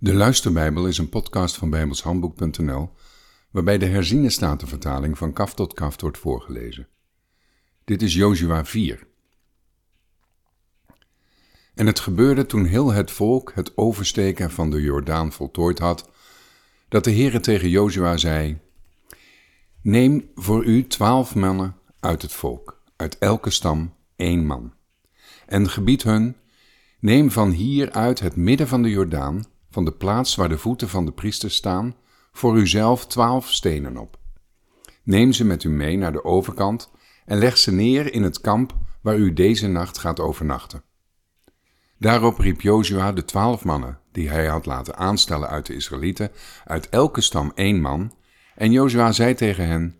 De Luisterbijbel is een podcast van bijbelshandboek.nl waarbij de herziene statenvertaling van kaf tot kaf wordt voorgelezen. Dit is Jozua 4. En het gebeurde toen heel het volk het oversteken van de Jordaan voltooid had, dat de Heere tegen Jozua zei, Neem voor u twaalf mannen uit het volk, uit elke stam één man, en gebied hun, neem van hier uit het midden van de Jordaan, van de plaats waar de voeten van de priesters staan, voor uzelf twaalf stenen op. Neem ze met u mee naar de overkant en leg ze neer in het kamp waar u deze nacht gaat overnachten. Daarop riep Jozua de twaalf mannen, die hij had laten aanstellen uit de Israëlieten, uit elke stam één man, en Jozua zei tegen hen,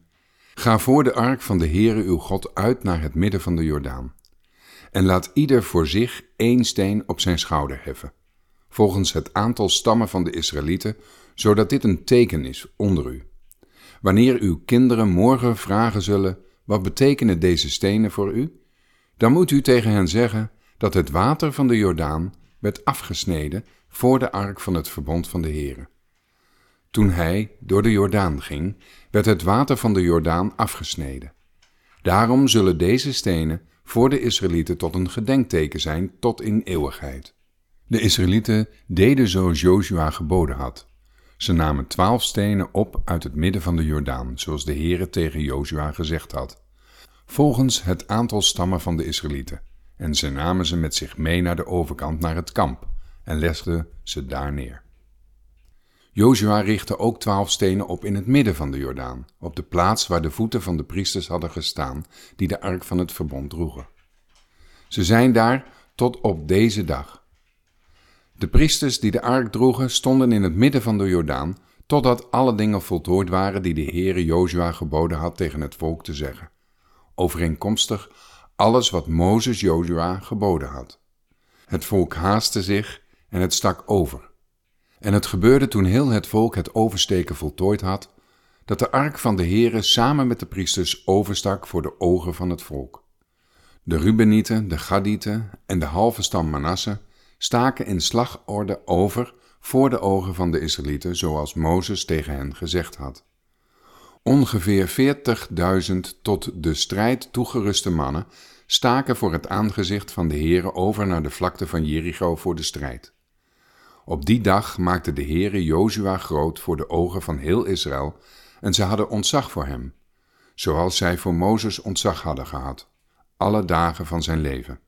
Ga voor de ark van de Heere uw God uit naar het midden van de Jordaan, en laat ieder voor zich één steen op zijn schouder heffen volgens het aantal stammen van de Israëlieten, zodat dit een teken is onder u. Wanneer uw kinderen morgen vragen zullen: wat betekenen deze stenen voor u? Dan moet u tegen hen zeggen dat het water van de Jordaan werd afgesneden voor de ark van het verbond van de Heere. Toen hij door de Jordaan ging, werd het water van de Jordaan afgesneden. Daarom zullen deze stenen voor de Israëlieten tot een gedenkteken zijn tot in eeuwigheid. De Israëlieten deden zoals Jozua geboden had. Ze namen twaalf stenen op uit het midden van de Jordaan, zoals de Heere tegen Jozua gezegd had, volgens het aantal stammen van de Israëlieten. En ze namen ze met zich mee naar de overkant, naar het kamp, en legden ze daar neer. Jozua richtte ook twaalf stenen op in het midden van de Jordaan, op de plaats waar de voeten van de priesters hadden gestaan, die de ark van het verbond droegen. Ze zijn daar tot op deze dag. De priesters die de ark droegen stonden in het midden van de Jordaan, totdat alle dingen voltooid waren die de Heere Jozua geboden had tegen het volk te zeggen. Overeenkomstig alles wat Mozes Jozua geboden had. Het volk haastte zich en het stak over. En het gebeurde toen heel het volk het oversteken voltooid had, dat de ark van de Heere samen met de priesters overstak voor de ogen van het volk. De Rubenieten, de Gadieten en de halve stam Manasse staken in slagorde over voor de ogen van de Israëlieten, zoals Mozes tegen hen gezegd had. Ongeveer 40.000 tot de strijd toegeruste mannen staken voor het aangezicht van de Heere over naar de vlakte van Jericho voor de strijd. Op die dag maakte de Heere Jozua groot voor de ogen van heel Israël, en ze hadden ontzag voor hem, zoals zij voor Mozes ontzag hadden gehad, alle dagen van zijn leven.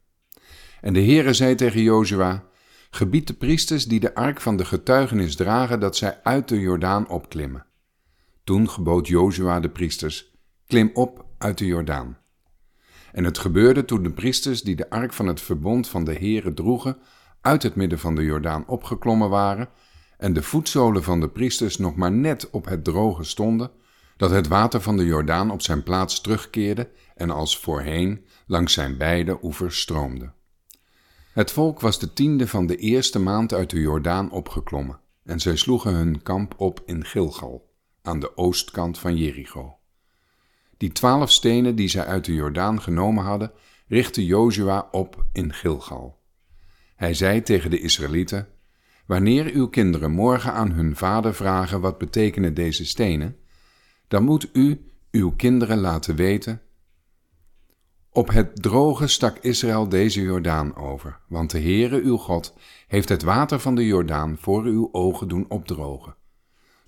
En de Heere zei tegen Jozua, gebied de priesters die de ark van de getuigenis dragen dat zij uit de Jordaan opklimmen. Toen gebood Jozua de priesters, klim op uit de Jordaan. En het gebeurde toen de priesters die de ark van het verbond van de Heere droegen, uit het midden van de Jordaan opgeklommen waren, en de voetzolen van de priesters nog maar net op het droge stonden, dat het water van de Jordaan op zijn plaats terugkeerde en als voorheen langs zijn beide oevers stroomde. Het volk was de tiende van de eerste maand uit de Jordaan opgeklommen, en zij sloegen hun kamp op in Gilgal, aan de oostkant van Jericho. Die twaalf stenen die zij uit de Jordaan genomen hadden, richtte Jozua op in Gilgal. Hij zei tegen de Israëlieten: Wanneer uw kinderen morgen aan hun vader vragen wat betekenen deze stenen, dan moet u uw kinderen laten weten op het droge stak Israël deze Jordaan over, want de Heere uw God heeft het water van de Jordaan voor uw ogen doen opdrogen,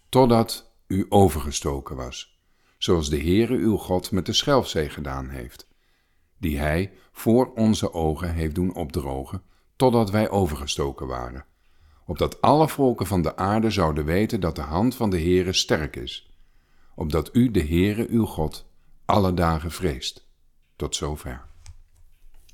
totdat u overgestoken was, zoals de Heere uw God met de Schelfzee gedaan heeft, die hij voor onze ogen heeft doen opdrogen, totdat wij overgestoken waren, opdat alle volken van de aarde zouden weten dat de hand van de Heere sterk is, opdat u de Heere uw God alle dagen vreest. Tot zover.